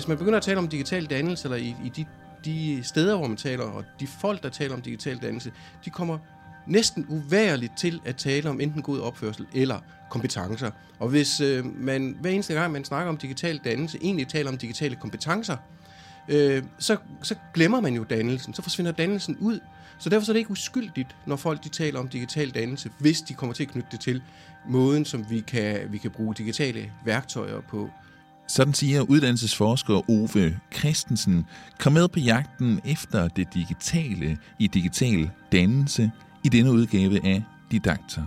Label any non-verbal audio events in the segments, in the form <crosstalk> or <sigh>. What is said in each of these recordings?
Hvis man begynder at tale om digital dannelse, eller i, i de, de steder, hvor man taler, og de folk, der taler om digital dannelse, de kommer næsten uværligt til at tale om enten god opførsel eller kompetencer. Og hvis øh, man hver eneste gang, man snakker om digital dannelse, egentlig taler om digitale kompetencer, øh, så, så glemmer man jo dannelsen. Så forsvinder dannelsen ud. Så derfor er det ikke uskyldigt, når folk de taler om digital dannelse, hvis de kommer til at knytte det til måden, som vi kan, vi kan bruge digitale værktøjer på. Sådan siger uddannelsesforsker Ove Christensen. Kom med på jagten efter det digitale i digital dannelse i denne udgave af Didakter.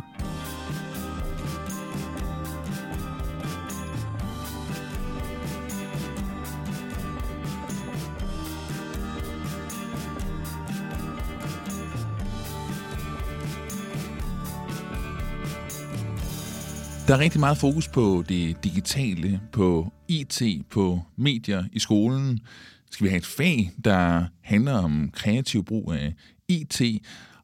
Der er rigtig meget fokus på det digitale, på IT, på medier i skolen. Skal vi have et fag, der handler om kreativ brug af IT,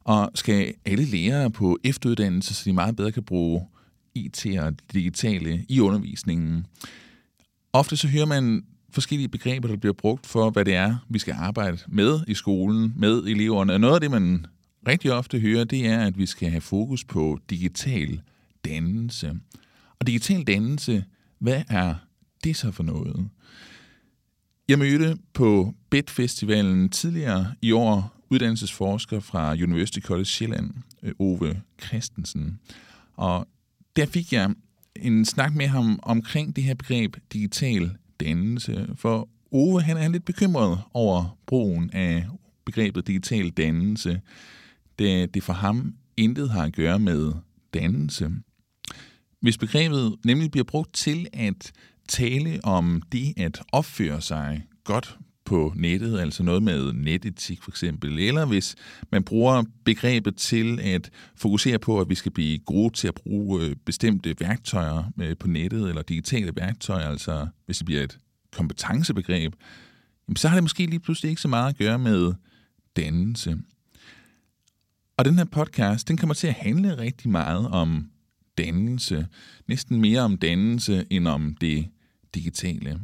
og skal alle lærere på efteruddannelse, så de meget bedre kan bruge IT og digitale i undervisningen. Ofte så hører man forskellige begreber, der bliver brugt for, hvad det er, vi skal arbejde med i skolen, med eleverne. Og noget af det, man rigtig ofte hører, det er, at vi skal have fokus på digital dannelse. Og digital dannelse, hvad er det så for noget? Jeg mødte på BED Festivalen tidligere i år uddannelsesforsker fra University College Sjælland, øh, Ove Christensen. Og der fik jeg en snak med ham omkring det her begreb digital dannelse, for Ove han er lidt bekymret over brugen af begrebet digital dannelse, da det for ham intet har at gøre med dannelse. Hvis begrebet nemlig bliver brugt til at tale om det at opføre sig godt på nettet, altså noget med netetik for eksempel, eller hvis man bruger begrebet til at fokusere på, at vi skal blive gode til at bruge øh, bestemte værktøjer øh, på nettet, eller digitale værktøjer, altså hvis det bliver et kompetencebegreb, så har det måske lige pludselig ikke så meget at gøre med dannelse. Og den her podcast, den kommer til at handle rigtig meget om dannelse. Næsten mere om dannelse end om det digitale.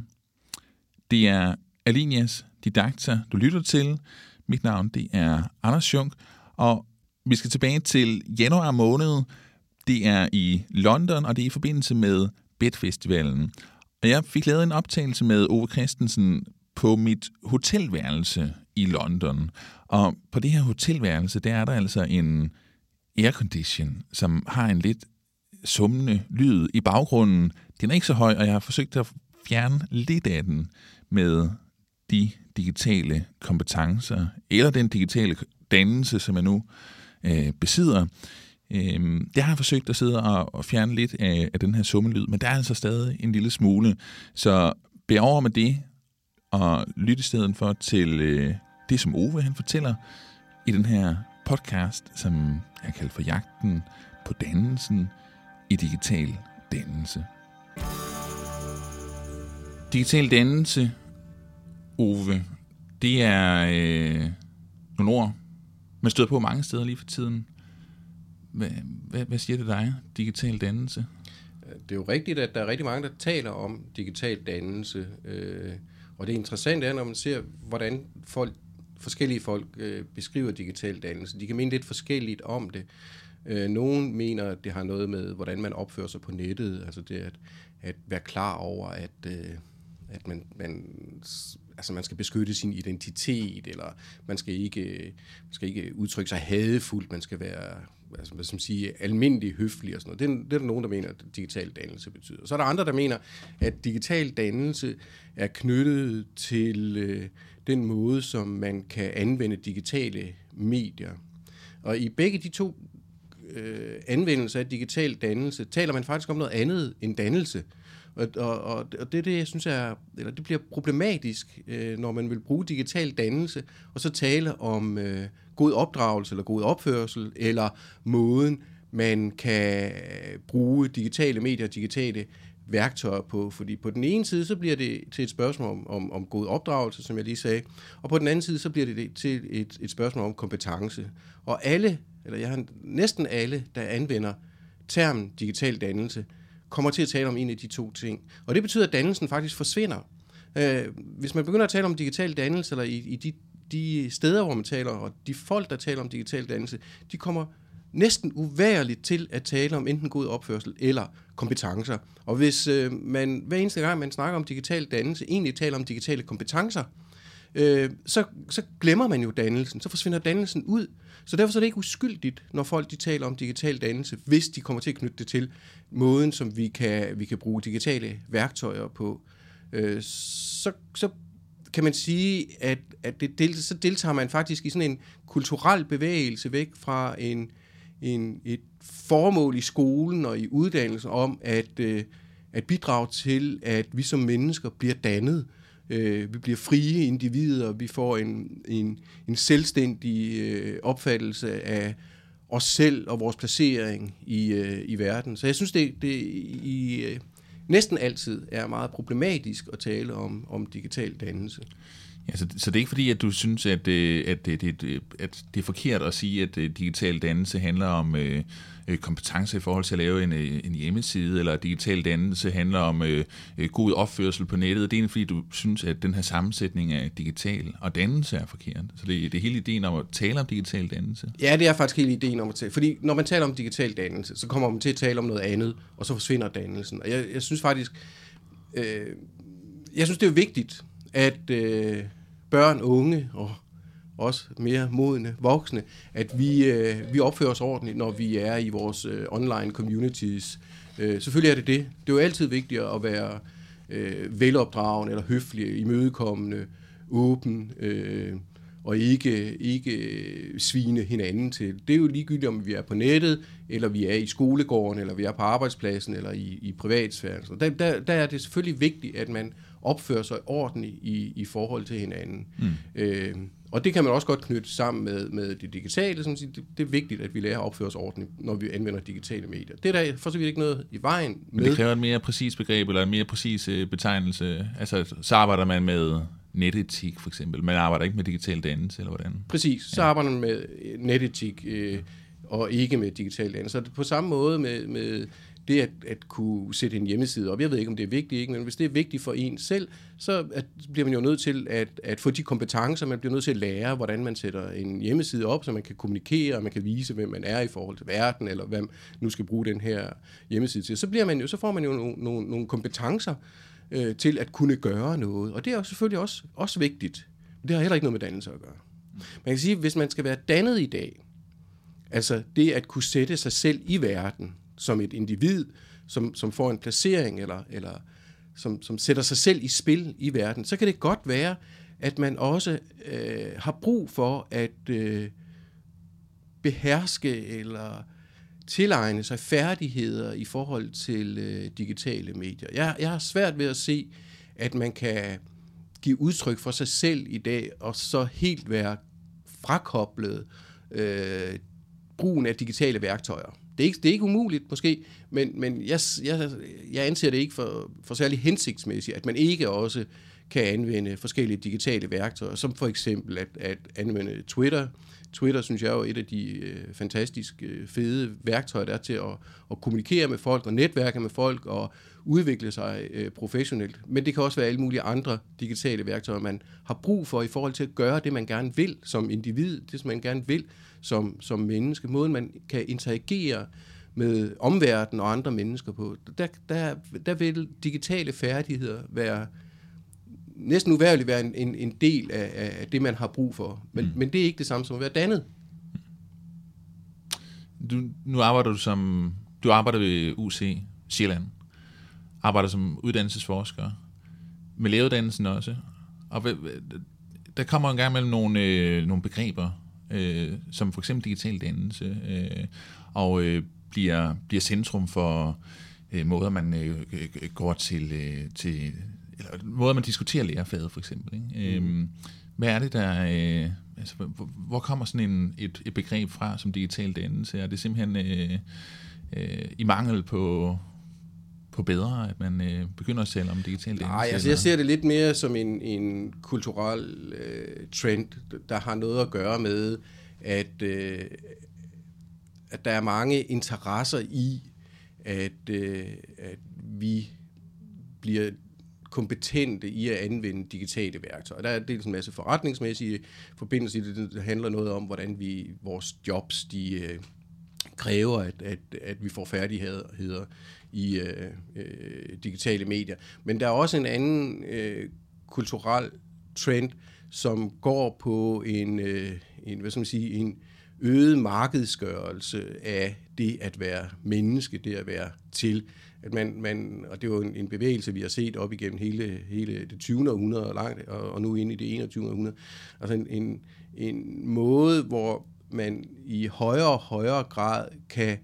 Det er Alinias Didakter, du lytter til. Mit navn det er Anders Junk, og vi skal tilbage til januar måned. Det er i London, og det er i forbindelse med BED-festivalen. Og jeg fik lavet en optagelse med Ove Christensen på mit hotelværelse i London. Og på det her hotelværelse, der er der altså en aircondition, som har en lidt summende lyd i baggrunden. Den er ikke så høj, og jeg har forsøgt at fjerne lidt af den med de digitale kompetencer, eller den digitale dannelse, som jeg nu øh, besidder. Øh, det har jeg forsøgt at sidde og, og fjerne lidt af, af den her summelyd, men der er altså stadig en lille smule. Så bær over med det, og lyt i stedet for til øh, det, som Ove han fortæller i den her podcast, som jeg kalder for Jagten på dannelsen i digital dannelse. Digital dannelse Ove, det er øh, nogle ord, man støder på mange steder lige for tiden. Hvad, hvad, hvad siger det dig, digital dannelse? Det er jo rigtigt, at der er rigtig mange, der taler om digital dannelse. Øh, og det interessante er, når man ser, hvordan folk, forskellige folk øh, beskriver digital dannelse. De kan mene lidt forskelligt om det. Øh, nogen mener, at det har noget med, hvordan man opfører sig på nettet. Altså det at, at være klar over, at, øh, at man, man altså man skal beskytte sin identitet, eller man skal ikke, man skal ikke udtrykke sig hadefuldt, man skal være altså, hvad skal man sige, almindelig høflig og sådan noget. Det er, det er der nogen, der mener, at digital dannelse betyder. Så er der andre, der mener, at digital dannelse er knyttet til øh, den måde, som man kan anvende digitale medier. Og i begge de to øh, anvendelse af digital dannelse, taler man faktisk om noget andet end dannelse. Og, og, og det det, jeg synes er, eller det bliver problematisk, øh, når man vil bruge digital dannelse, og så tale om øh, god opdragelse eller god opførsel, eller måden, man kan øh, bruge digitale medier, digitale værktøjer på. Fordi på den ene side, så bliver det til et spørgsmål om, om, om god opdragelse, som jeg lige sagde, og på den anden side, så bliver det til et, et spørgsmål om kompetence. Og alle, eller jeg har næsten alle, der anvender termen digital dannelse, kommer til at tale om en af de to ting. Og det betyder, at dannelsen faktisk forsvinder. Øh, hvis man begynder at tale om digital dannelse, eller i, i de, de steder, hvor man taler, og de folk, der taler om digital dannelse, de kommer næsten uværligt til at tale om enten god opførsel eller kompetencer. Og hvis øh, man hver eneste gang, man snakker om digital dannelse, egentlig taler om digitale kompetencer, øh, så, så glemmer man jo dannelsen, så forsvinder dannelsen ud. Så derfor er det ikke uskyldigt, når folk de taler om digital dannelse, hvis de kommer til at knytte det til måden, som vi kan, vi kan bruge digitale værktøjer på. Øh, så, så kan man sige, at, at det del, så deltager man faktisk i sådan en kulturel bevægelse væk fra en, en, et formål i skolen og i uddannelsen om at, øh, at bidrage til, at vi som mennesker bliver dannet. Øh, vi bliver frie individer, vi får en, en, en selvstændig øh, opfattelse af os selv og vores placering i, øh, i verden. Så jeg synes, det, det i, øh, næsten altid er meget problematisk at tale om, om digital dannelse. Ja, så, så det er ikke fordi, at du synes, at, øh, at, det, det, at det er forkert at sige, at øh, digital dannelse handler om øh, øh, kompetence i forhold til at lave en, en hjemmeside, eller at digital dannelse handler om øh, god opførsel på nettet. Det er fordi, du synes, at den her sammensætning af digital og dannelse er forkert. Så det, det er hele ideen om at tale om digital dannelse. Ja, det er faktisk hele ideen om at tale. Fordi når man taler om digital dannelse, så kommer man til at tale om noget andet, og så forsvinder dannelsen. Og jeg, jeg synes faktisk, øh, jeg synes, det er vigtigt, at... Øh, børn, unge og også mere modne voksne, at vi, øh, vi opfører os ordentligt, når vi er i vores øh, online communities. Øh, selvfølgelig er det det. Det er jo altid vigtigt at være øh, velopdragende eller høflig, imødekommende, åben øh, og ikke, ikke svine hinanden til. Det er jo ligegyldigt, om vi er på nettet, eller vi er i skolegården, eller vi er på arbejdspladsen, eller i, i privatsfæren. Der, der, der er det selvfølgelig vigtigt, at man opfører sig ordentligt i, i forhold til hinanden. Mm. Øh, og det kan man også godt knytte sammen med, med det digitale. Som siger, det, det er vigtigt, at vi lærer at opføre os ordentligt, når vi anvender digitale medier. Det er der for så vidt ikke noget i vejen med. Men det kræver et mere præcis begreb, eller en mere præcis øh, betegnelse. Altså, så arbejder man med netetik for eksempel. Man arbejder ikke med digital dannelse, eller hvordan? Præcis. Så ja. arbejder man med netetik, øh, og ikke med digital dannelse. Så på samme måde med, med det at, at kunne sætte en hjemmeside op. Jeg ved ikke, om det er vigtigt, ikke? men hvis det er vigtigt for en selv, så at, bliver man jo nødt til at, at få de kompetencer, man bliver nødt til at lære, hvordan man sætter en hjemmeside op, så man kan kommunikere, og man kan vise, hvem man er i forhold til verden, eller hvem nu skal bruge den her hjemmeside til. Så, bliver man jo, så får man jo nogle, nogle, nogle kompetencer øh, til at kunne gøre noget, og det er jo selvfølgelig også, også vigtigt. Det har heller ikke noget med dannelse at gøre. Man kan sige, at hvis man skal være dannet i dag, altså det at kunne sætte sig selv i verden, som et individ, som, som får en placering, eller, eller som, som sætter sig selv i spil i verden, så kan det godt være, at man også øh, har brug for at øh, beherske eller tilegne sig færdigheder i forhold til øh, digitale medier. Jeg, jeg har svært ved at se, at man kan give udtryk for sig selv i dag, og så helt være frakoblet øh, brugen af digitale værktøjer. Det er ikke, det er ikke umuligt måske, men, men jeg, jeg, jeg anser det ikke for, for særlig hensigtsmæssigt, at man ikke også kan anvende forskellige digitale værktøjer, som for eksempel at, at anvende Twitter. Twitter synes jeg er jo et af de øh, fantastisk øh, fede værktøjer, der er til at, at kommunikere med folk og netværke med folk og udvikle sig øh, professionelt. Men det kan også være alle mulige andre digitale værktøjer, man har brug for i forhold til at gøre det, man gerne vil som individ, det som man gerne vil som, som menneske. Måden, man kan interagere med omverdenen og andre mennesker på, der, der, der vil digitale færdigheder være næsten uværligt være en, en, en del af, af det, man har brug for. Men, mm. men det er ikke det samme som at være dannet. Du, nu arbejder du som du arbejder ved UC Sjælland. Arbejder som uddannelsesforsker. Med lægeuddannelsen også. Og der kommer en gang mellem nogle, øh, nogle begreber, øh, som for eksempel digital dannelse, øh, og øh, bliver, bliver centrum for øh, måder, man øh, går til, øh, til eller måder, man diskuterer lærerfaget for eksempel. Ikke? Mm. Øh, hvad er det, der... Øh, altså, hvor, hvor kommer sådan en, et, et begreb fra som digital dannelse? Er det simpelthen øh, øh, i mangel på, på bedre, at man øh, begynder at tale om digital dannelse? Nej, altså jeg ser det lidt mere som en, en kulturel øh, trend, der har noget at gøre med, at, øh, at der er mange interesser i, at, øh, at vi bliver kompetente i at anvende digitale værktøjer. Der er dels en masse forretningsmæssige forbindelser i det. Det handler noget om, hvordan vi vores jobs de øh, kræver, at, at, at vi får færdigheder i øh, øh, digitale medier. Men der er også en anden øh, kulturel trend, som går på en, øh, en hvad skal man sige, en øget markedsgørelse af det at være menneske, det at være til. At man, man, og det er jo en, en bevægelse, vi har set op igennem hele, hele det 20. århundrede langt, og, og nu ind i det 21. århundrede. Altså en, en, en måde, hvor man i højere og højere grad kan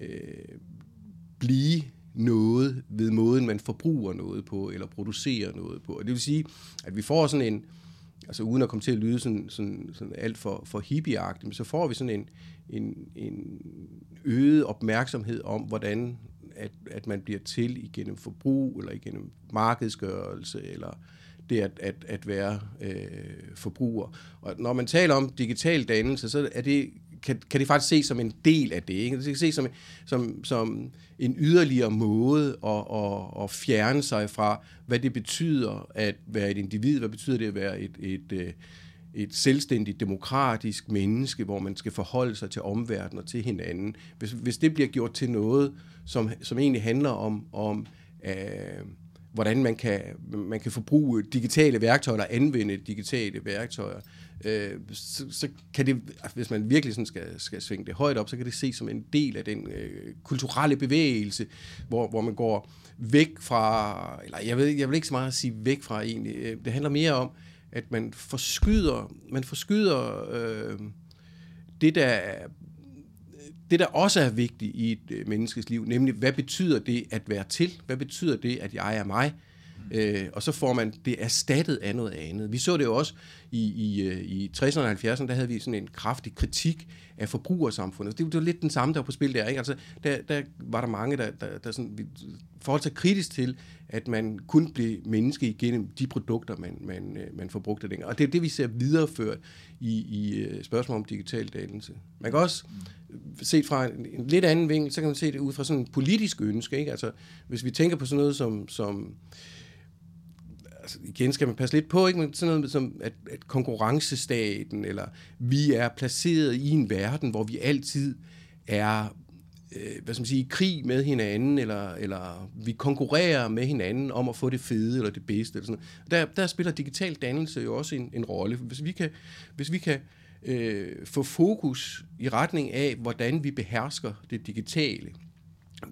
øh, blive noget ved måden, man forbruger noget på, eller producerer noget på. Og det vil sige, at vi får sådan en, altså uden at komme til at lyde sådan, sådan, sådan alt for, for hippieagtigt, men så får vi sådan en, en, en øget opmærksomhed om, hvordan at, at man bliver til igennem forbrug, eller igennem markedsgørelse, eller det at, at, at være øh, forbruger. Og når man taler om digital dannelse, så er det kan, kan det faktisk ses som en del af det. Ikke? Det kan ses som, som, som en yderligere måde at, at, at fjerne sig fra, hvad det betyder at være et individ, hvad betyder det at være et, et, et, et selvstændigt, demokratisk menneske, hvor man skal forholde sig til omverdenen og til hinanden. Hvis, hvis det bliver gjort til noget, som, som egentlig handler om, om øh, hvordan man kan, man kan forbruge digitale værktøjer eller anvende digitale værktøjer, øh, Øh, så, så kan det, hvis man virkelig sådan skal, skal svinge det højt op, så kan det ses som en del af den øh, kulturelle bevægelse, hvor, hvor man går væk fra, eller jeg ved, jeg vil ikke så meget sige væk fra egentlig, øh, det handler mere om, at man forskyder, man forskyder øh, det, der det, der også er vigtigt i et øh, menneskes liv, nemlig, hvad betyder det at være til? Hvad betyder det, at jeg er mig? Øh, og så får man det erstattet af noget andet. Vi så det jo også i, i, øh, i 60'erne og 70'erne, der havde vi sådan en kraftig kritik af forbrugersamfundet. Det, det var lidt den samme, der var på spil der. Ikke? Altså, der, der var der mange, der, der, der sådan, forholdt sig kritisk til, at man kun blev menneske igennem de produkter, man, man, øh, man forbrugte dengang. Og det er det, vi ser videreført i, i øh, spørgsmålet spørgsmål om digital dannelse. Man kan også set fra en, en lidt anden vinkel, så kan man se det ud fra sådan en politisk ønske. Ikke? Altså, hvis vi tænker på sådan noget som, som altså igen skal man passe lidt på, ikke? Men sådan noget som, at, at konkurrencestaten, eller vi er placeret i en verden, hvor vi altid er øh, hvad skal man sige, i krig med hinanden, eller, eller vi konkurrerer med hinanden om at få det fede eller det bedste. Eller sådan Der, der spiller digital dannelse jo også en, en rolle. Hvis vi kan, hvis vi kan øh, få fokus i retning af, hvordan vi behersker det digitale,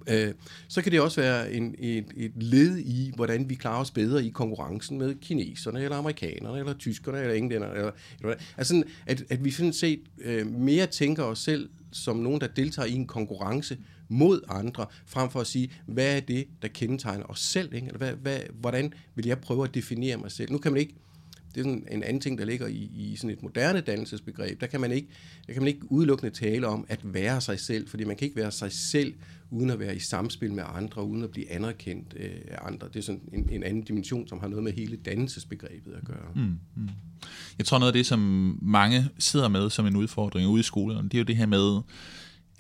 øh, så kan det også være en, et, et led i, hvordan vi klarer os bedre i konkurrencen med kineserne, eller amerikanerne, eller tyskerne, eller englænderne. Eller, eller, altså, at, at vi sådan set øh, mere tænker os selv som nogen, der deltager i en konkurrence mod andre, frem for at sige, hvad er det, der kendetegner os selv? Ikke? Eller hvad, hvad, hvordan vil jeg prøve at definere mig selv? Nu kan man ikke det er sådan en anden ting, der ligger i, i sådan et moderne dannelsesbegreb. Der kan, man ikke, der kan man ikke udelukkende tale om at være sig selv, fordi man kan ikke være sig selv uden at være i samspil med andre, uden at blive anerkendt øh, af andre. Det er sådan en, en anden dimension, som har noget med hele dannelsesbegrebet at gøre. Mm, mm. Jeg tror noget af det, som mange sidder med som en udfordring ude i skolerne, det er jo det her med,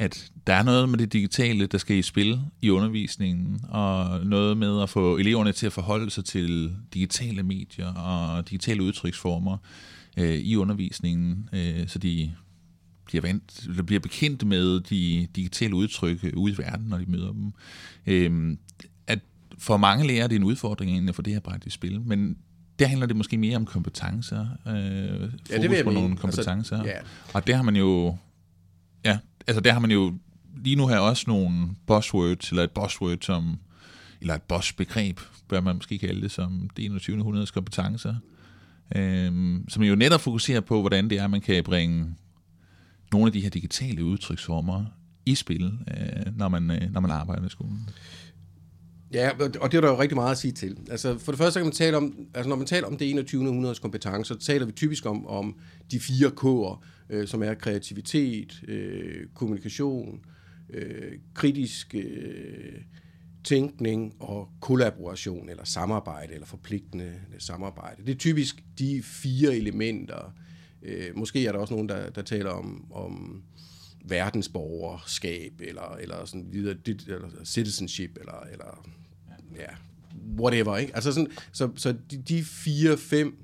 at der er noget med det digitale, der skal i spil i undervisningen, og noget med at få eleverne til at forholde sig til digitale medier og digitale udtryksformer øh, i undervisningen, øh, så de bliver, vant, eller bliver bekendt med de digitale udtryk ude i verden, når de møder dem. Øh, at for mange lærere det er en udfordring egentlig at få det her bragt i spil, men der handler det måske mere om kompetencer, øh, ja, det på nogle altså, kompetencer. Altså, ja. Og der har man jo, ja, altså der har man jo lige nu her også nogle buzzwords, eller et buzzword som, eller et buzzbegreb, bør man måske kalde det, som det 21. århundredes kompetencer, øh, som jo netop fokuserer på, hvordan det er, man kan bringe nogle af de her digitale udtryksformer i spil, øh, når, man, øh, når man arbejder med skolen. Ja, og det er der jo rigtig meget at sige til. Altså, for det første kan man tale om, altså når man taler om det 21. århundredes kompetencer, så taler vi typisk om, om de fire K'er, øh, som er kreativitet, øh, kommunikation, øh, kritisk øh, tænkning og kollaboration, eller samarbejde, eller forpligtende samarbejde. Det er typisk de fire elementer. Øh, måske er der også nogen, der, der taler om, om verdensborgerskab, eller, eller sådan videre, eller citizenship, eller, eller ja, whatever, ikke? Altså sådan, så, så de, de fire, fem,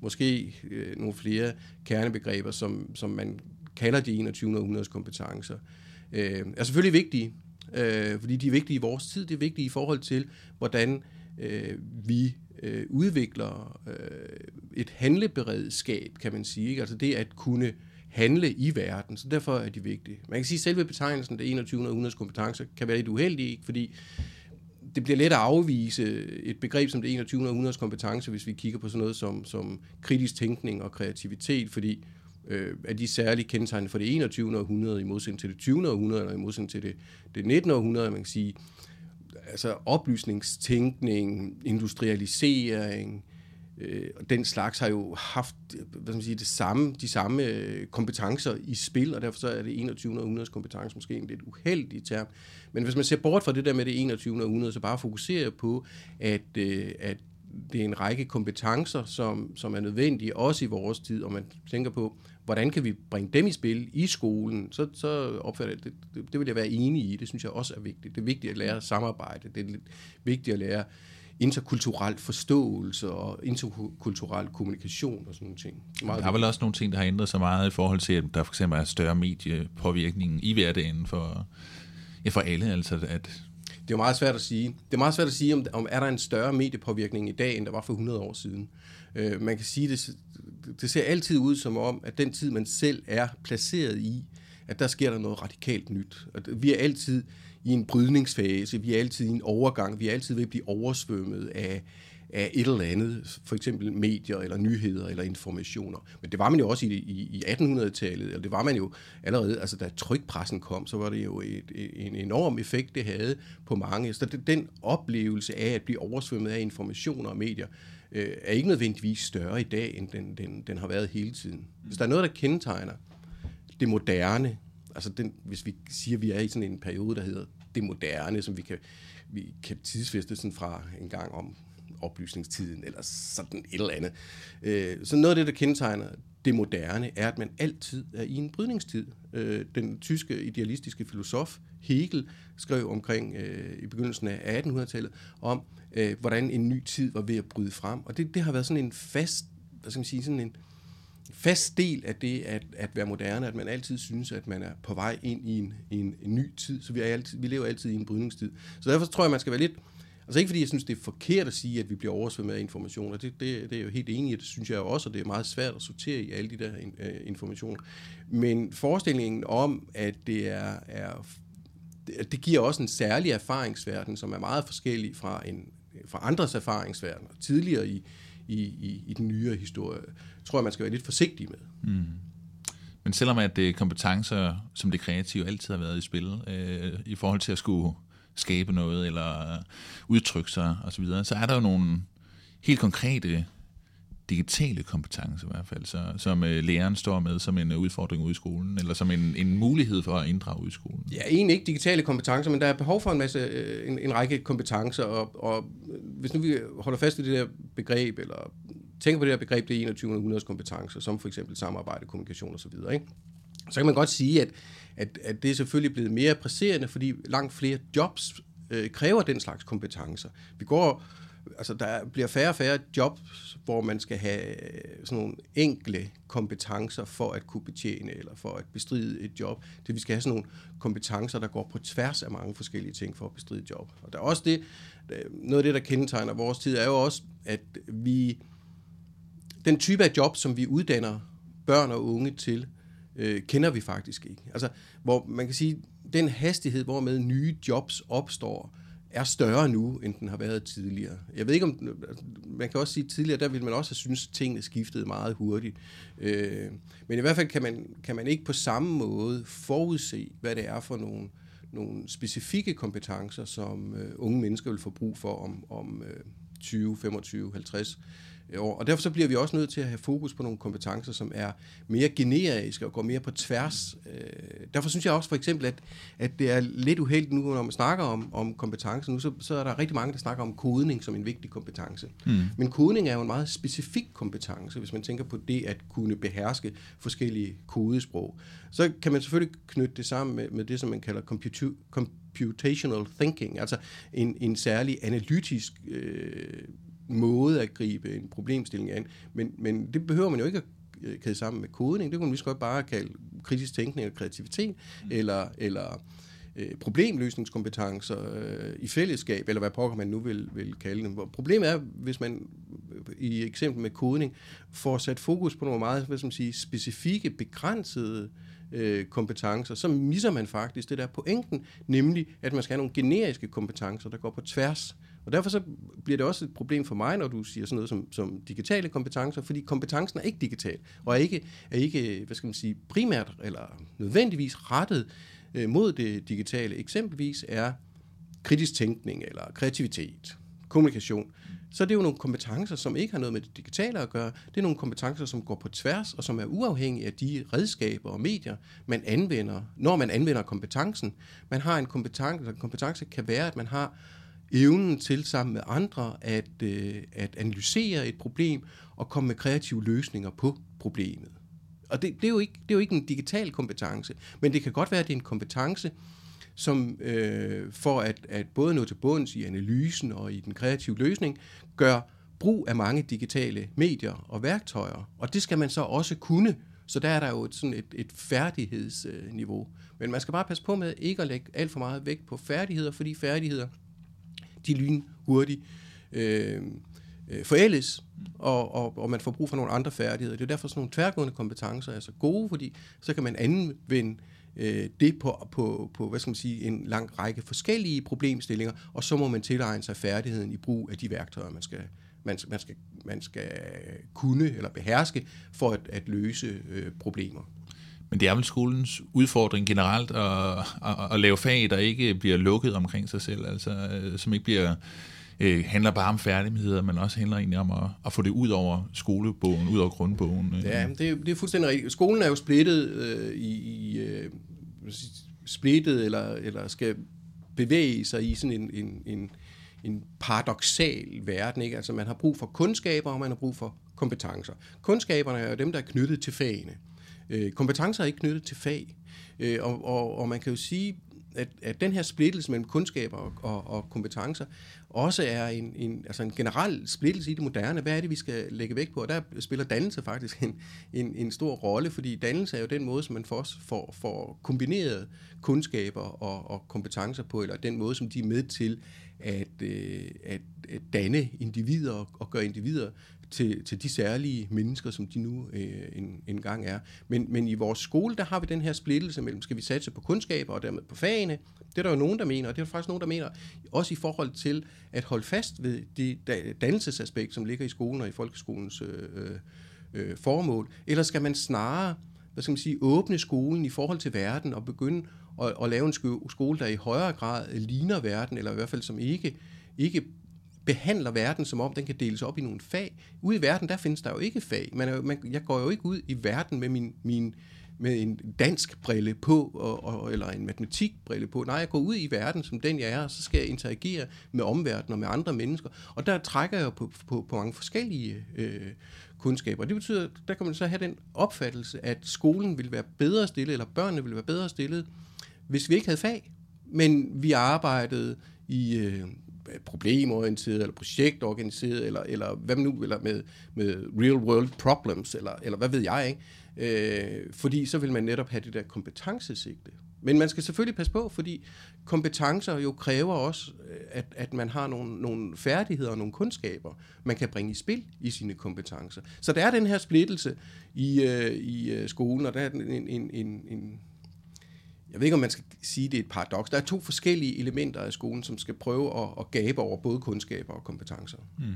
måske øh, nogle flere kernebegreber, som, som man kalder de 21. århundredes kompetencer, øh, er selvfølgelig vigtige, øh, fordi de er vigtige i vores tid, det er vigtige i forhold til, hvordan øh, vi øh, udvikler øh, et handleberedskab, kan man sige. Ikke? Altså det at kunne handle i verden, så derfor er de vigtige. Man kan sige, at selve betegnelsen, det 21. århundredes kompetencer, kan være lidt uheldig, fordi det bliver let at afvise et begreb som det 21. århundredes kompetence, hvis vi kigger på sådan noget som, som kritisk tænkning og kreativitet, fordi øh, er de særligt kendetegnende for det 21. århundrede i modsætning til det 20. århundrede, eller i modsætning til det, det 19. århundrede, man kan sige, altså oplysningstænkning, industrialisering, øh, den slags har jo haft hvad skal man sige, det samme, de samme øh, kompetencer i spil, og derfor så er det 21. århundredes kompetence måske en lidt uheldig term. Men hvis man ser bort fra det der med det 21. århundrede, så bare fokuserer på, at, øh, at det er en række kompetencer, som, som er nødvendige, også i vores tid, og man tænker på, hvordan kan vi bringe dem i spil i skolen, så, så opfatter jeg det, det, det vil jeg være enig i. Det synes jeg også er vigtigt. Det er vigtigt at lære samarbejde. Det er vigtigt at lære interkulturel forståelse og interkulturel kommunikation og sådan nogle ting. Meget der er vel også nogle ting, der har ændret sig meget i forhold til, at der for eksempel er større mediepåvirkning i hverdagen for, ja, for alle. Altså at det er meget svært at sige. Det er meget svært at sige, om, om er der en større mediepåvirkning i dag, end der var for 100 år siden. Øh, man kan sige, det, det ser altid ud som om, at den tid, man selv er placeret i, at der sker der noget radikalt nyt. At vi er altid i en brydningsfase, vi er altid i en overgang, vi er altid ved at blive oversvømmet af, af et eller andet, for eksempel medier eller nyheder eller informationer. Men det var man jo også i, i, i 1800-tallet, og det var man jo allerede, altså da trykpressen kom, så var det jo et, en enorm effekt, det havde på mange. Så den oplevelse af at blive oversvømmet af informationer og medier, øh, er ikke nødvendigvis større i dag, end den, den, den har været hele tiden. Hvis der er noget, der kendetegner det moderne, altså den, hvis vi siger, at vi er i sådan en periode, der hedder det moderne, som vi kan, vi kan tidsfeste sådan fra en gang om oplysningstiden, eller sådan et eller andet. Øh, så noget af det, der kendetegner det moderne, er, at man altid er i en brydningstid. Øh, den tyske idealistiske filosof Hegel skrev omkring øh, i begyndelsen af 1800-tallet om, øh, hvordan en ny tid var ved at bryde frem. Og det, det har været sådan en fast, hvad skal man sige, sådan en fast del af det at, at være moderne, at man altid synes, at man er på vej ind i en, en, en ny tid. Så vi, er altid, vi lever altid i en brydningstid. Så derfor tror jeg, man skal være lidt Altså ikke fordi jeg synes, det er forkert at sige, at vi bliver oversvømmet af informationer. Det, det, det er jeg jo helt enig i, det synes jeg også, og det er meget svært at sortere i alle de der uh, informationer. Men forestillingen om, at det er, er det giver også en særlig erfaringsverden, som er meget forskellig fra, en, fra andres erfaringsverden, tidligere i, i, i, i den nyere historie, tror jeg, man skal være lidt forsigtig med. Mm. Men selvom at det kompetencer, som det kreative altid har været i spil, øh, i forhold til at skulle skabe noget, eller udtrykke sig osv., så, videre, så er der jo nogle helt konkrete digitale kompetencer i hvert fald, så, som øh, læreren står med som en udfordring ude i skolen, eller som en, en mulighed for at inddrage ude i skolen? Ja, egentlig ikke digitale kompetencer, men der er behov for en masse, øh, en, en række kompetencer, og, og hvis nu vi holder fast i det der begreb, eller tænker på det der begreb, det er 21. århundredes kompetencer, som for eksempel samarbejde, kommunikation osv., ikke? så kan man godt sige, at, at, at det er selvfølgelig blevet mere presserende, fordi langt flere jobs øh, kræver den slags kompetencer. Vi går altså der bliver færre og færre jobs, hvor man skal have øh, sådan nogle enkle kompetencer for at kunne betjene eller for at bestride et job. Det vi skal have sådan nogle kompetencer, der går på tværs af mange forskellige ting for at bestride et job. Og der er også det, Øh, noget af det, der kendetegner vores tid, er jo også, at vi, den type af job, som vi uddanner børn og unge til, øh, kender vi faktisk ikke. Altså, hvor man kan sige, den hastighed, hvormed nye jobs opstår, er større nu, end den har været tidligere. Jeg ved ikke om, man kan også sige, at tidligere, der ville man også have synes, at tingene skiftede meget hurtigt. Øh, men i hvert fald kan man, kan man ikke på samme måde forudse, hvad det er for nogle, nogle specifikke kompetencer, som øh, unge mennesker vil få brug for om, om øh, 20, 25, 50 år. Og derfor så bliver vi også nødt til at have fokus på nogle kompetencer, som er mere generiske og går mere på tværs. Øh, derfor synes jeg også for eksempel, at, at det er lidt uheldigt nu, når man snakker om, om kompetencer. Nu så, så er der rigtig mange, der snakker om kodning som en vigtig kompetence. Mm. Men kodning er jo en meget specifik kompetence, hvis man tænker på det at kunne beherske forskellige kodesprog. Så kan man selvfølgelig knytte det sammen med, med det, som man kalder computer, computational thinking, altså en, en særlig analytisk øh, måde at gribe en problemstilling an. Men, men det behøver man jo ikke at øh, kæde sammen med kodning. Det kunne man lige så godt bare kalde kritisk tænkning og kreativitet, mm. eller, eller øh, problemløsningskompetencer øh, i fællesskab, eller hvad pokker man nu vil, vil kalde dem. Problemet er, hvis man i eksempel med kodning får sat fokus på nogle meget hvad skal man sige, specifikke, begrænsede øh, kompetencer, så misser man faktisk det der pointen, nemlig at man skal have nogle generiske kompetencer, der går på tværs og derfor så bliver det også et problem for mig, når du siger sådan noget som, som digitale kompetencer, fordi kompetencen er ikke digital, og er ikke, er ikke hvad skal man sige, primært eller nødvendigvis rettet øh, mod det digitale. Eksempelvis er kritisk tænkning eller kreativitet, kommunikation, så det er jo nogle kompetencer, som ikke har noget med det digitale at gøre. Det er nogle kompetencer, som går på tværs, og som er uafhængige af de redskaber og medier, man anvender, når man anvender kompetencen. Man har en kompetence, en kompetence kan være, at man har evnen til sammen med andre at, øh, at analysere et problem og komme med kreative løsninger på problemet. Og det, det, er jo ikke, det er jo ikke en digital kompetence, men det kan godt være, at det er en kompetence, som øh, for at, at både nå til bunds i analysen og i den kreative løsning, gør brug af mange digitale medier og værktøjer. Og det skal man så også kunne. Så der er der jo et, sådan et, et færdighedsniveau. Men man skal bare passe på med ikke at lægge alt for meget vægt på færdigheder, fordi færdigheder de lyn hurtigt øh, øh, forældes, og, og, og man får brug for nogle andre færdigheder. Det er derfor sådan nogle tværgående kompetencer er så gode, fordi så kan man anvende øh, det på, på, på, hvad skal man sige, en lang række forskellige problemstillinger, og så må man tilegne sig færdigheden i brug af de værktøjer, man skal, man, man skal, man skal kunne eller beherske for at, at løse øh, problemer. Men det er vel skolens udfordring generelt at, at, at lave fag, der ikke bliver lukket omkring sig selv, altså øh, som ikke bliver øh, handler bare om færdigheder, men også handler egentlig om at, at få det ud over skolebogen, ud over grundbogen. Øh. Ja, det, er, det er fuldstændig rigtigt. Skolen er jo splittet øh, i, i øh, splittet eller, eller skal bevæge sig i sådan en, en, en, en paradoxal verden. Ikke? Altså man har brug for kundskaber, og man har brug for kompetencer. Kundskaberne er jo dem, der er knyttet til fagene. Øh, kompetencer er ikke knyttet til fag, øh, og, og, og man kan jo sige, at, at den her splittelse mellem kundskaber og, og, og kompetencer også er en, en, altså en generel splittelse i det moderne. Hvad er det, vi skal lægge vægt på? Og der spiller dannelse faktisk en, en, en stor rolle, fordi dannelse er jo den måde, som man får, får, får kombineret kundskaber og, og kompetencer på, eller den måde, som de er med til at, øh, at, at danne individer og, og gøre individer til, til de særlige mennesker, som de nu øh, en, en gang er. Men, men i vores skole, der har vi den her splittelse mellem, skal vi satse på kundskaber og dermed på fagene. Det er der jo nogen, der mener, og det er der faktisk nogen, der mener, også i forhold til at holde fast ved det dannelsesaspekt, som ligger i skolen og i folkeskolens øh, øh, formål. Eller skal man snarere hvad skal man sige, åbne skolen i forhold til verden og begynde at, at lave en skole, der i højere grad ligner verden, eller i hvert fald som ikke, ikke behandler verden, som om den kan deles op i nogle fag. Ude i verden, der findes der jo ikke fag. Man er, man, jeg går jo ikke ud i verden med min, min med en dansk brille på, og, og, eller en matematikbrille på. Nej, jeg går ud i verden som den, jeg er, og så skal jeg interagere med omverdenen og med andre mennesker. Og der trækker jeg på, på, på mange forskellige øh, kundskaber. Det betyder, der kan man så have den opfattelse, at skolen vil være bedre stillet, eller børnene vil være bedre stillet, hvis vi ikke havde fag. Men vi arbejdede i øh, Øh, problemorienteret, eller projektorganiseret, eller, eller hvad nu, eller med, med real world problems, eller, eller hvad ved jeg, ikke? Øh, fordi så vil man netop have det der kompetencesigte. Men man skal selvfølgelig passe på, fordi kompetencer jo kræver også, øh, at, at man har nogle, nogle færdigheder og nogle kundskaber, man kan bringe i spil i sine kompetencer. Så der er den her splittelse i, øh, i øh, skolen, og der er en, en, en, en jeg ved ikke, om man skal sige, at det er et paradoks. Der er to forskellige elementer af skolen, som skal prøve at, at gabe over både kundskaber og kompetencer. Mm.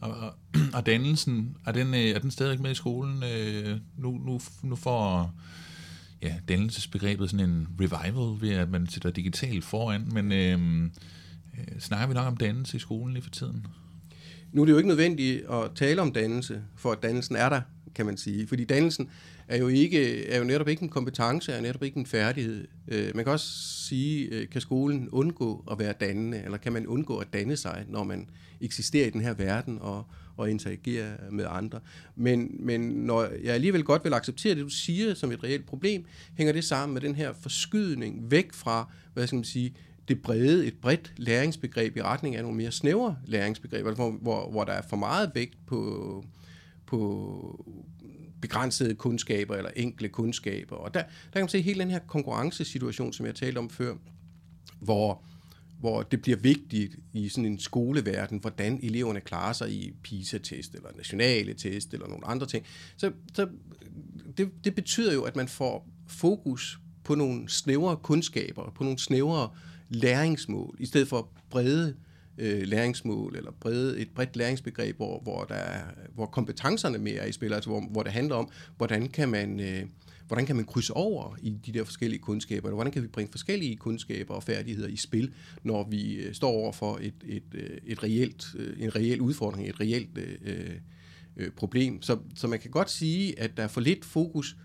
Og, og, <clears throat> og dannelsen, er den, øh, er den stadig med i skolen? Øh, nu, nu, nu får ja, dannelsesbegrebet sådan en revival ved, at man sætter digitalt foran, men øh, øh, snakker vi nok om dannelse i skolen lige for tiden? Nu er det jo ikke nødvendigt at tale om dannelse, for at dannelsen er der kan man sige. Fordi dannelsen er jo, ikke, er jo netop ikke en kompetence, er netop ikke en færdighed. Øh, man kan også sige, øh, kan skolen undgå at være dannende, eller kan man undgå at danne sig, når man eksisterer i den her verden og, og interagerer med andre. Men, men når jeg alligevel godt vil acceptere det, du siger som et reelt problem, hænger det sammen med den her forskydning væk fra, hvad skal man sige, det brede, et bredt læringsbegreb i retning af nogle mere snævre læringsbegreber, hvor, hvor, hvor der er for meget vægt på, på begrænsede kundskaber eller enkle kundskaber. Og der, der kan man se hele den her konkurrencesituation, som jeg talte om før, hvor, hvor det bliver vigtigt i sådan en skoleverden, hvordan eleverne klarer sig i PISA-test eller nationale test eller nogle andre ting. Så, så det, det betyder jo, at man får fokus på nogle snævere kundskaber, på nogle snævere læringsmål, i stedet for brede øh, læringsmål, eller brede, et bredt læringsbegreb, hvor, hvor, der er, hvor kompetencerne mere er i spil, altså hvor, hvor det handler om, hvordan kan man... Øh, hvordan kan man krydse over i de der forskellige kundskaber, eller hvordan kan vi bringe forskellige kundskaber og færdigheder i spil, når vi øh, står over for et, et, øh, et reelt, øh, en reel udfordring, et reelt øh, øh, problem. Så, så man kan godt sige, at der er for lidt fokus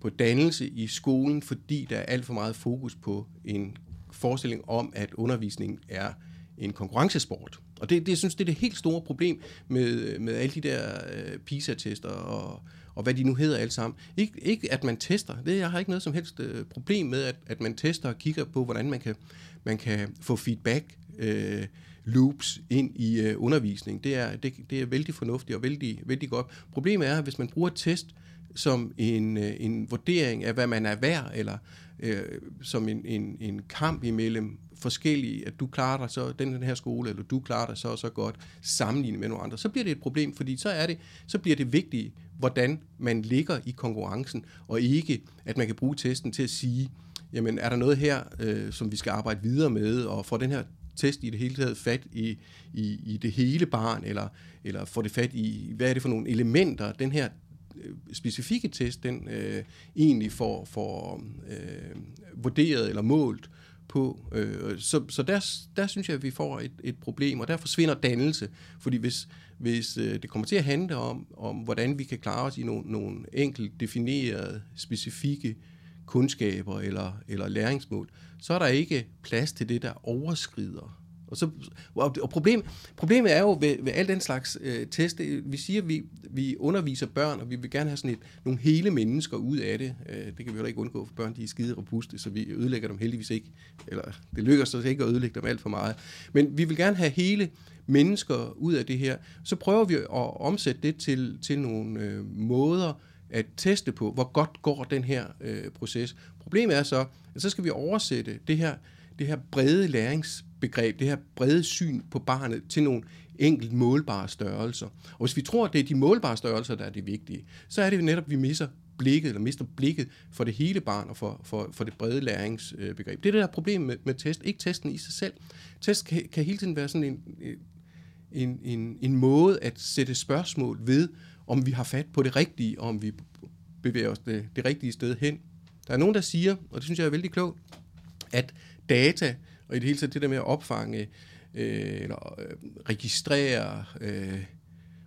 på dannelse i skolen, fordi der er alt for meget fokus på en forestilling om, at undervisning er en konkurrencesport. Og det, det jeg synes det er det helt store problem med, med alle de der øh, PISA-tester og, og hvad de nu hedder alle sammen. Ik, ikke at man tester, det, jeg har ikke noget som helst øh, problem med, at, at man tester og kigger på, hvordan man kan, man kan få feedback øh, loops ind i øh, undervisning. Det er, det, det er vældig fornuftigt og vældig, vældig godt. Problemet er, at hvis man bruger test som en, øh, en vurdering af, hvad man er værd, eller øh, som en, en, en kamp imellem forskellige, at du klarer dig så den, den her skole, eller du klarer dig så og så godt, sammenlignet med nogle andre, så bliver det et problem, fordi så er det, så bliver det vigtigt, hvordan man ligger i konkurrencen, og ikke, at man kan bruge testen til at sige, jamen er der noget her, øh, som vi skal arbejde videre med, og få den her test i det hele taget fat i, i, i det hele barn, eller, eller få det fat i, hvad er det for nogle elementer, den her Øh, specifikke test, den øh, egentlig får, får øh, vurderet eller målt på. Øh, så så der, der synes jeg, at vi får et, et problem, og der forsvinder dannelse. Fordi hvis, hvis øh, det kommer til at handle om, om, hvordan vi kan klare os i nogle, nogle enkelt definerede, specifikke kundskaber eller, eller læringsmål, så er der ikke plads til det, der overskrider og, så, og problem, problemet er jo ved, ved al den slags øh, test, vi siger, at vi, vi underviser børn, og vi vil gerne have sådan et, nogle hele mennesker ud af det. Øh, det kan vi heller ikke undgå, for børn de er skide robuste, så vi ødelægger dem heldigvis ikke. Eller det lykkes os ikke at ødelægge dem alt for meget. Men vi vil gerne have hele mennesker ud af det her. Så prøver vi at omsætte det til, til nogle øh, måder at teste på, hvor godt går den her øh, proces. Problemet er så, at så skal vi oversætte det her, det her brede lærings begreb, det her brede syn på barnet til nogle enkelt målbare størrelser. Og hvis vi tror, at det er de målbare størrelser, der er det vigtige, så er det jo netop, at vi misser blikket, eller mister blikket for det hele barn og for, for, for det brede læringsbegreb. Det er det der problem med, med test, ikke testen i sig selv. Test kan, kan hele tiden være sådan en, en, en, en måde at sætte spørgsmål ved, om vi har fat på det rigtige, og om vi bevæger os det, det rigtige sted hen. Der er nogen, der siger, og det synes jeg er vældig klogt, at data og i det hele taget det der med at opfange, øh, eller øh, registrere øh,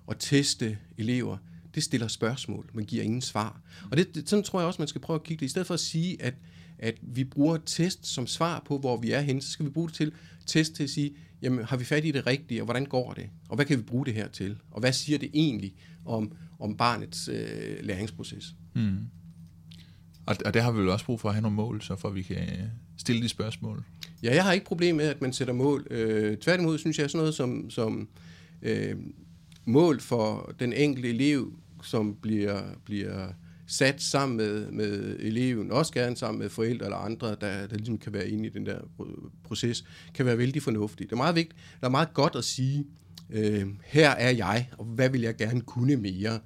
og teste elever, det stiller spørgsmål, man giver ingen svar. Og det, det, sådan tror jeg også, man skal prøve at kigge det. I stedet for at sige, at, at vi bruger test som svar på, hvor vi er henne, så skal vi bruge det til test til at sige, jamen har vi fat i det rigtige, og hvordan går det? Og hvad kan vi bruge det her til? Og hvad siger det egentlig om, om barnets øh, læringsproces? Mm. Og, og der har vi vel også brug for at have nogle mål, så for at vi kan øh, stille de spørgsmål. Ja, jeg har ikke problem med, at man sætter mål. Øh, tværtimod synes jeg sådan noget som, som øh, mål for den enkelte elev, som bliver, bliver sat sammen med, med eleven, også gerne sammen med forældre eller andre, der, der ligesom kan være inde i den der proces, kan være vældig fornuftigt. Det er meget vigtigt, det er meget godt at sige, øh, her er jeg, og hvad vil jeg gerne kunne mere?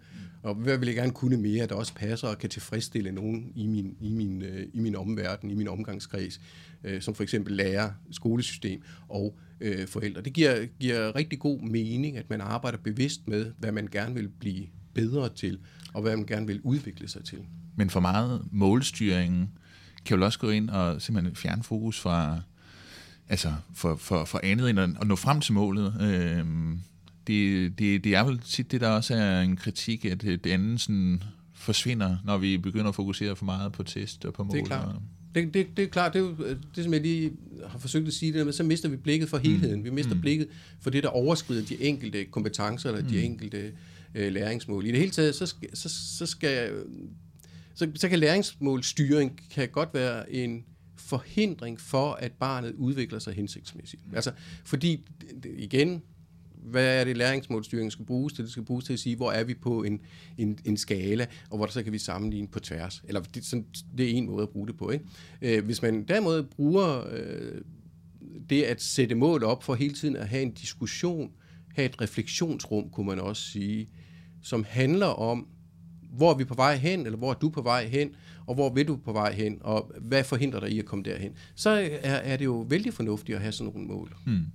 Og hvad vil jeg gerne kunne mere, der også passer og kan tilfredsstille nogen i min, i min, øh, i min omverden, i min omgangskreds, øh, som for eksempel lærer, skolesystem og øh, forældre. Det giver, giver rigtig god mening, at man arbejder bevidst med, hvad man gerne vil blive bedre til, og hvad man gerne vil udvikle sig til. Men for meget målstyring kan jo også gå ind og simpelthen fjerne fokus fra, altså for, for, for andet end at, at nå frem til målet. Øh, det, det, det er vel tit det, der også er en kritik, at det andet sådan forsvinder, når vi begynder at fokusere for meget på test og på mål. Det er klart. Det, det, det er klart, det er jo det, som jeg lige har forsøgt at sige, det med, så mister vi blikket for helheden. Mm. Vi mister mm. blikket for det, der overskrider de enkelte kompetencer eller mm. de enkelte øh, læringsmål. I det hele taget, så skal, så, så skal så, så kan læringsmålstyring kan godt være en forhindring for, at barnet udvikler sig hensigtsmæssigt. Altså, fordi, igen, hvad er det læringsmålstyringen skal bruges til? Det skal bruges til at sige, hvor er vi på en, en, en skala, og hvor der så kan vi sammenligne på tværs. Eller det, sådan, det er en måde at bruge det på. Ikke? Øh, hvis man derimod bruger øh, det at sætte mål op for hele tiden at have en diskussion, have et refleksionsrum, kunne man også sige, som handler om, hvor er vi på vej hen, eller hvor er du på vej hen, og hvor vil du på vej hen, og hvad forhindrer dig i at komme derhen, så er, er det jo vældig fornuftigt at have sådan nogle mål. Hmm.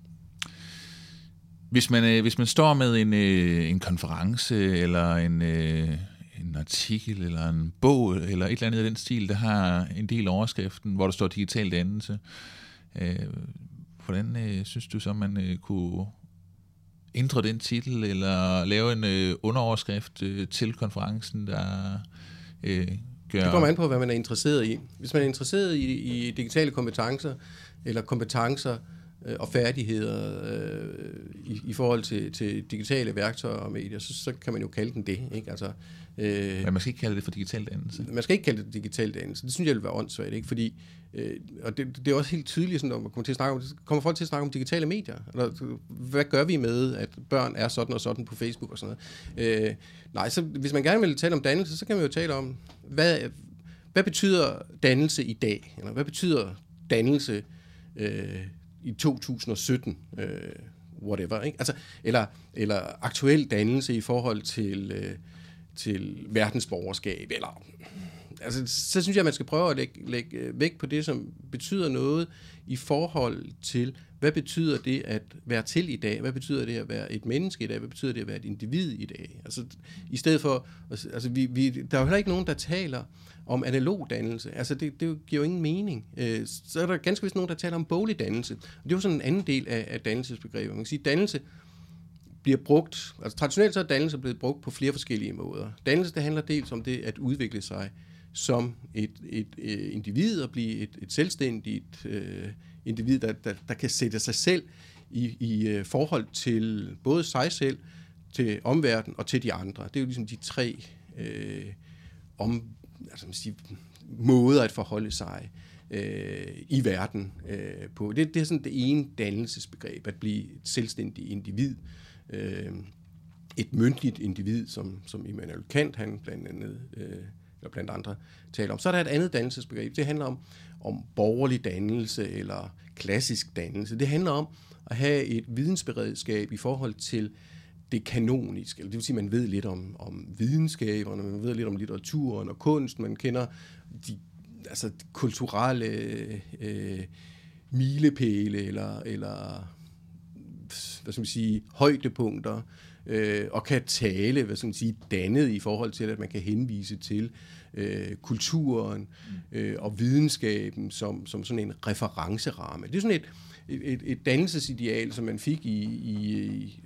Hvis man, øh, hvis man står med en, øh, en konference, eller en, øh, en artikel, eller en bog, eller et eller andet i den stil, der har en del overskriften, hvor der står digital dannelse, øh, hvordan øh, synes du så, man øh, kunne ændre den titel, eller lave en øh, underoverskrift øh, til konferencen, der øh, gør... Det kommer an på, hvad man er interesseret i. Hvis man er interesseret i, i digitale kompetencer, eller kompetencer øh, og færdigheder øh, i, i forhold til, til digitale værktøjer og medier, så, så kan man jo kalde den det. Ikke? Altså, øh, Men man skal ikke kalde det for digital dannelse? Man skal ikke kalde det digital dannelse. Det synes jeg vil være åndssvagt, ikke? fordi Øh, og det, det er også helt tydeligt, sådan, når man kommer, til at snakke om, kommer folk til at snakke om digitale medier. Eller, hvad gør vi med, at børn er sådan og sådan på Facebook og sådan noget? Øh, nej, så hvis man gerne vil tale om dannelse, så kan man jo tale om, hvad, hvad betyder dannelse i dag? Eller hvad betyder dannelse øh, i 2017? Øh, whatever, ikke? Altså, eller, eller aktuel dannelse i forhold til, øh, til verdensborgerskab, eller altså, så synes jeg, at man skal prøve at lægge, lægge øh, vægt på det, som betyder noget i forhold til, hvad betyder det at være til i dag? Hvad betyder det at være et menneske i dag? Hvad betyder det at være et individ i dag? Altså, i stedet for, altså, altså vi, vi, der er jo heller ikke nogen, der taler om analog dannelse. Altså, det, det giver jo ingen mening. Øh, så er der ganske vist nogen, der taler om boglig dannelse. Og det er jo sådan en anden del af, af dannelsesbegrebet. Man kan sige, dannelse bliver brugt, altså traditionelt så er dannelse blevet brugt på flere forskellige måder. Dannelse, det handler dels om det at udvikle sig som et, et, et individ og blive et, et selvstændigt øh, individ, der, der, der kan sætte sig selv i, i øh, forhold til både sig selv, til omverdenen og til de andre. Det er jo ligesom de tre øh, om, altså man siger, måder at forholde sig øh, i verden øh, på. Det, det er sådan det ene dannelsesbegreb, at blive et selvstændigt individ. Øh, et myndigt individ, som, som Immanuel Kant, han blandt andet øh, eller blandt andre taler om. Så er der et andet dannelsesbegreb. Det handler om, om borgerlig dannelse eller klassisk dannelse. Det handler om at have et vidensberedskab i forhold til det kanoniske. Eller det vil sige, at man ved lidt om, om videnskaberne, man ved lidt om litteraturen og kunst, man kender de, altså, de kulturelle øh, milepæle eller, eller hvad skal man sige, højdepunkter, øh, og kan tale, hvad skal man sige, dannet i forhold til, at man kan henvise til øh, kulturen øh, og videnskaben som, som sådan en referenceramme. Det er sådan et, et, et dannelsesideal, som man fik i, i,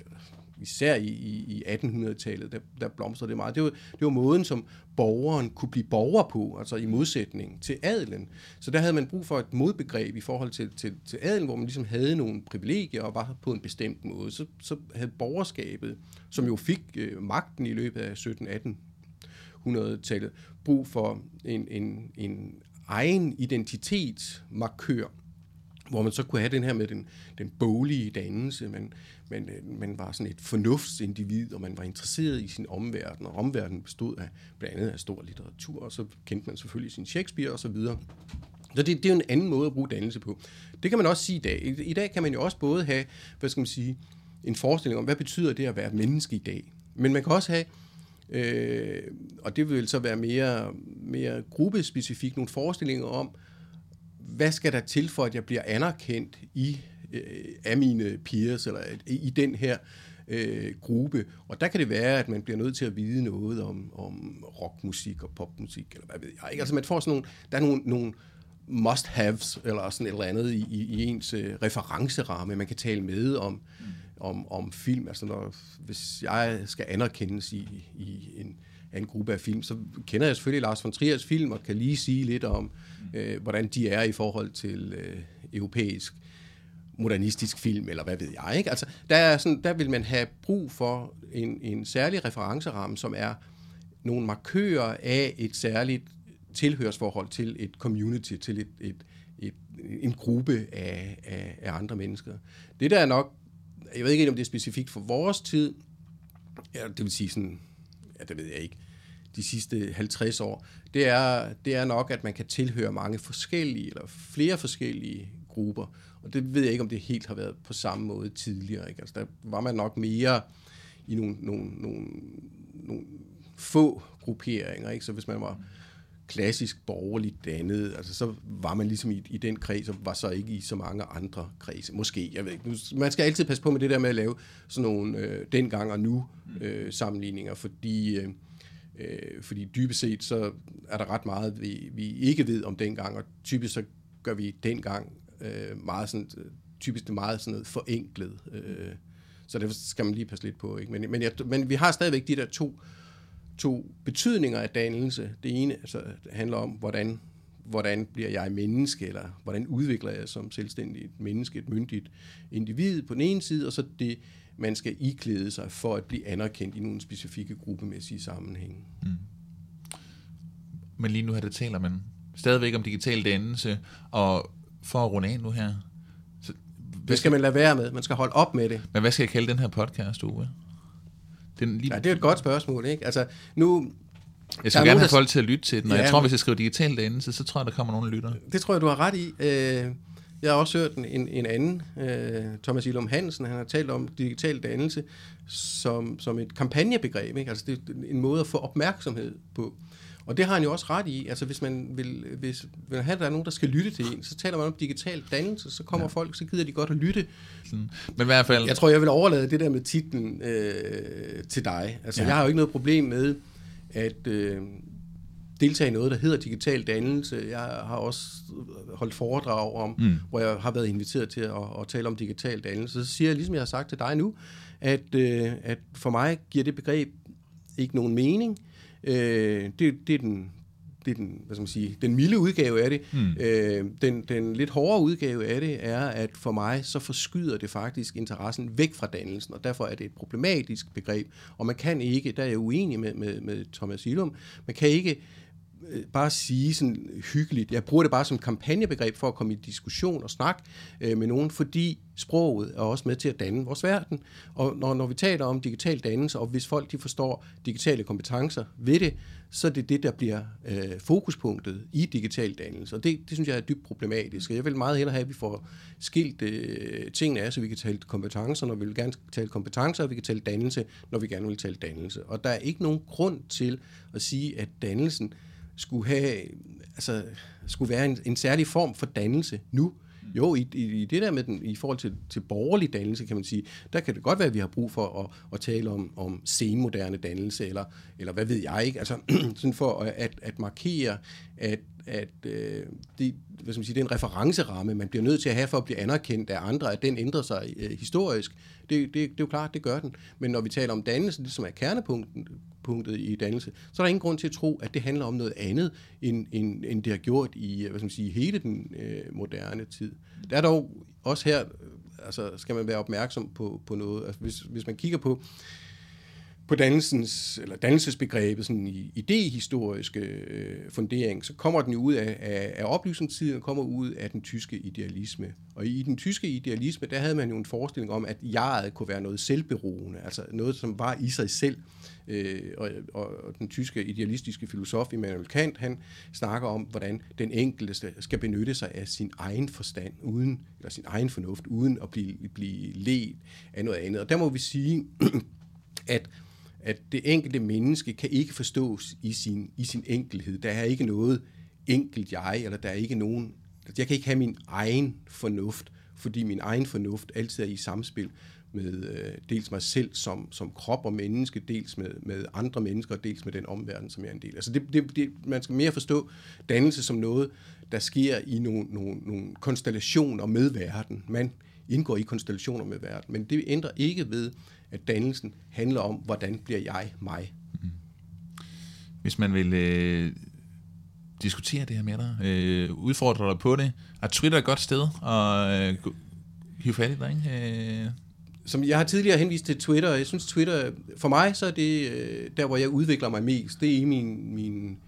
især i, i 1800-tallet, der, der blomstrede det meget. Det var, det var måden, som borgeren kunne blive borger på, altså i modsætning til adelen. Så der havde man brug for et modbegreb i forhold til, til, til adelen, hvor man ligesom havde nogle privilegier og var på en bestemt måde. Så, så havde borgerskabet, som jo fik øh, magten i løbet af 17-1800-tallet, brug for en, en, en egen identitetsmarkør, hvor man så kunne have den her med den, den boglige dannelse, men, men øh, man var sådan et fornuftsindivid, og man var interesseret i sin omverden, og omverdenen bestod af blandt andet af stor litteratur, og så kendte man selvfølgelig sin Shakespeare osv. Så, så det, det er jo en anden måde at bruge dannelse på. Det kan man også sige i dag. I, I dag kan man jo også både have, hvad skal man sige, en forestilling om, hvad betyder det at være menneske i dag? Men man kan også have Øh, og det vil så være mere, mere gruppespecifikt, nogle forestillinger om, hvad skal der til for, at jeg bliver anerkendt i øh, af mine peers, eller i, den her øh, gruppe. Og der kan det være, at man bliver nødt til at vide noget om, om rockmusik og popmusik, eller hvad ved jeg. Ikke? Altså man får sådan nogle, der er nogle, nogle must-haves, eller sådan et eller andet i, i, i ens øh, referenceramme, man kan tale med om. Mm om, om film. Altså når, hvis jeg skal anerkendes i, i en, en gruppe af film, så kender jeg selvfølgelig Lars von Triers film, og kan lige sige lidt om, øh, hvordan de er i forhold til øh, europæisk modernistisk film, eller hvad ved jeg. Ikke? Altså, der, er sådan, der vil man have brug for en, en særlig referenceramme, som er nogle markører af et særligt tilhørsforhold til et community, til et, et, et, en gruppe af, af, af andre mennesker. Det der er nok, jeg ved ikke om det er specifikt for vores tid, ja, det vil sige sådan, ja, det ved jeg ikke, de sidste 50 år, det er, det er nok, at man kan tilhøre mange forskellige, eller flere forskellige grupper. Og det ved jeg ikke, om det helt har været på samme måde tidligere. Ikke? Altså, der var man nok mere i nogle, nogle, nogle, nogle få grupperinger. Ikke? Så hvis man var klassisk borgerligt dannet, altså så var man ligesom i, i den kreds, og var så ikke i så mange andre kredse. Måske, jeg ved ikke. Man skal altid passe på med det der med at lave sådan nogle øh, dengang og nu øh, sammenligninger, fordi, øh, øh, fordi dybest set så er der ret meget, vi, vi ikke ved om dengang, og typisk så gør vi dengang øh, meget sådan, typisk det meget sådan noget forenklet. Øh, så det skal man lige passe lidt på. Ikke? Men, men, jeg, men vi har stadigvæk de der to, to betydninger af dannelse. Det ene altså, det handler om, hvordan, hvordan bliver jeg menneske, eller hvordan udvikler jeg som selvstændigt menneske, et myndigt individ på den ene side, og så det, man skal iklæde sig for at blive anerkendt i nogle specifikke gruppemæssige sammenhænge. Mm. Men lige nu her, det taler man stadigvæk om digital dannelse, og for at runde af nu her. Så, det skal man lade være med. Man skal holde op med det. Men hvad skal jeg kalde den her podcast, Uwe? Den lige... Ja, det er et godt spørgsmål, ikke? Altså, nu... Jeg skal gerne have folk til at lytte til den, og ja, jeg tror, hvis jeg skriver digitalt dannelse, så tror jeg, der kommer nogle lyttere. Det tror jeg, du har ret i. Øh, jeg har også hørt en, en anden, øh, Thomas Ilum Hansen, han har talt om digital dannelse som, som et kampagnebegreb. Ikke? Altså det er en måde at få opmærksomhed på. Og det har han jo også ret i. Altså hvis man vil, hvis vil have, der er nogen, der skal lytte til en, så taler man om digital dannelse, så kommer ja. folk, så gider de godt at lytte. Sådan. Men i hvert fald... Jeg tror, jeg vil overlade det der med titlen øh, til dig. Altså ja. jeg har jo ikke noget problem med at øh, deltage i noget, der hedder digital dannelse. Jeg har også holdt foredrag om, mm. hvor jeg har været inviteret til at, at tale om digital dannelse. Så siger jeg, ligesom jeg har sagt til dig nu, at, øh, at for mig giver det begreb ikke nogen mening. Øh, det, det er den det er den, hvad skal man sige, den milde udgave af det. Mm. Øh, den, den lidt hårde udgave af det er, at for mig så forskyder det faktisk interessen væk fra dannelsen, og derfor er det et problematisk begreb. Og man kan ikke, der er jeg uenig med, med, med Thomas Ilum, man kan ikke Øh, bare sige sådan hyggeligt. Jeg bruger det bare som kampagnebegreb for at komme i diskussion og snak øh, med nogen, fordi sproget er også med til at danne vores verden. Og når, når vi taler om digital dannelse, og hvis folk de forstår digitale kompetencer ved det, så er det det, der bliver øh, fokuspunktet i digital dannelse. Og det, det synes jeg er dybt problematisk. Og jeg vil meget hellere have, at vi får skilt øh, tingene af, så vi kan tale kompetencer, når vi vil gerne tale kompetencer, og vi kan tale dannelse, når vi gerne vil tale dannelse. Og der er ikke nogen grund til at sige, at dannelsen skulle have, altså, skulle være en, en særlig form for dannelse nu. Jo, i, i, i det der med den, i forhold til, til borgerlig dannelse, kan man sige, der kan det godt være, at vi har brug for at, at tale om, om senmoderne dannelse, eller, eller hvad ved jeg ikke, altså <clears throat> sådan for at, at markere, at, at øh, det, hvad skal man sige, det er en referenceramme, man bliver nødt til at have for at blive anerkendt af andre, at den ændrer sig øh, historisk. Det, det, det er jo klart, det gør den. Men når vi taler om dannelse, det som er kernepunktet i dannelse, så er der ingen grund til at tro, at det handler om noget andet, end, end, end det har gjort i øh, hvad skal man sige, hele den øh, moderne tid. Der er dog også her, øh, altså skal man være opmærksom på, på noget. Altså, hvis, hvis man kigger på på dannelsens, eller dannelsesbegrebet sådan i idehistoriske øh, fundering, så kommer den jo ud af, af, af oplysningstiden, kommer ud af den tyske idealisme. Og i, i den tyske idealisme, der havde man jo en forestilling om, at jeget kunne være noget selvberoende, altså noget, som var i sig selv. Øh, og, og, og den tyske idealistiske filosof Immanuel Kant, han snakker om, hvordan den enkelte skal benytte sig af sin egen forstand, uden, eller sin egen fornuft, uden at blive, blive ledt af noget andet. Og der må vi sige, <clears throat> at at det enkelte menneske kan ikke forstås i sin, i sin enkelhed. Der er ikke noget enkelt jeg, eller der er ikke nogen... Altså, jeg kan ikke have min egen fornuft, fordi min egen fornuft altid er i samspil med øh, dels mig selv som, som krop og menneske, dels med, med andre mennesker, og dels med den omverden, som jeg er en del. af. Altså det, det, det, man skal mere forstå dannelse som noget, der sker i nogle, nogle, nogle konstellationer med verden. Man indgår i konstellationer med verden. Men det ændrer ikke ved, at dannelsen handler om, hvordan bliver jeg mig. Hvis man vil øh, diskutere det her med dig, øh, udfordre dig på det, er Twitter et godt sted at øh, hive fat i dig, ikke? Øh. Som jeg har tidligere henvist til Twitter, jeg synes Twitter, for mig så er det øh, der, hvor jeg udvikler mig mest. Det er i min, min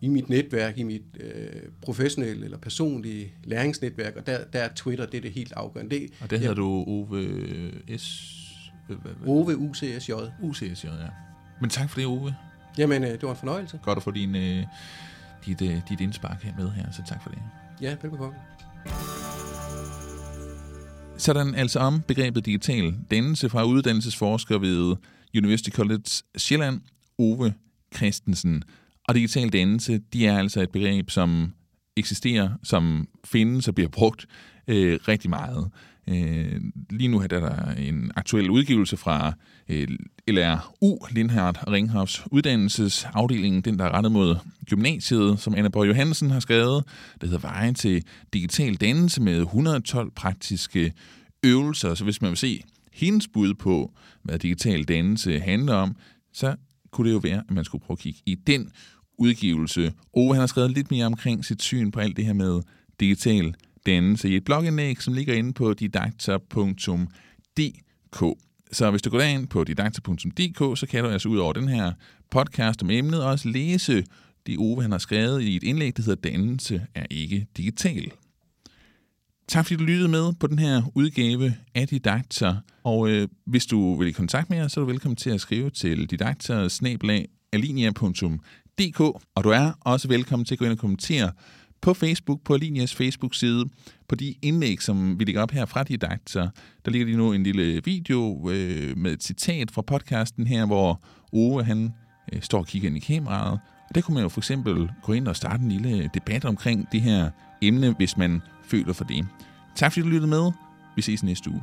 i mit netværk, i mit øh, professionelle eller personlige læringsnetværk, og der, der er Twitter, det er det helt afgørende. Det, og det hedder ja, du Ove S... Ove UCSJ. UCSJ, ja. Men tak for det, Ove. Jamen, øh, det var en fornøjelse. Godt at få din, øh, dit, øh, dit indspark her med her, så tak for det. Ja, velbekomme. Sådan altså om begrebet digital dannelse fra uddannelsesforsker ved University College Sjælland, Ove Christensen. Og digital dannelse, de er altså et begreb, som eksisterer, som findes og bliver brugt øh, rigtig meget. Øh, lige nu er der en aktuel udgivelse fra øh, LRU, Lindhardt og Ringhavs uddannelsesafdelingen, den der er rettet mod gymnasiet, som Anna Borg Johansen har skrevet. Det hedder Vejen til digital dannelse med 112 praktiske øvelser. Så hvis man vil se hendes bud på, hvad digital dannelse handler om, så kunne det jo være, at man skulle prøve at kigge i den udgivelse. Ove han har skrevet lidt mere omkring sit syn på alt det her med digital dannelse i et blogindlæg, som ligger inde på didakter.dk. Så hvis du går ind på didakter.dk, så kan du altså ud over den her podcast om emnet også læse det Ove, han har skrevet i et indlæg, der hedder Dannelse er ikke digital. Tak fordi du lyttede med på den her udgave af Didakter. Og øh, hvis du vil i kontakt med os, så er du velkommen til at skrive til didakter dk, og du er også velkommen til at gå ind og kommentere på Facebook, på Alinias Facebook-side, på de indlæg, som vi ligger op her fra Didakter. Der ligger lige nu en lille video øh, med et citat fra podcasten her, hvor Ove han øh, står og kigger ind i kameraet. Og der kunne man jo for eksempel gå ind og starte en lille debat omkring det her emne, hvis man føler for det. Tak fordi du lyttede med. Vi ses næste uge.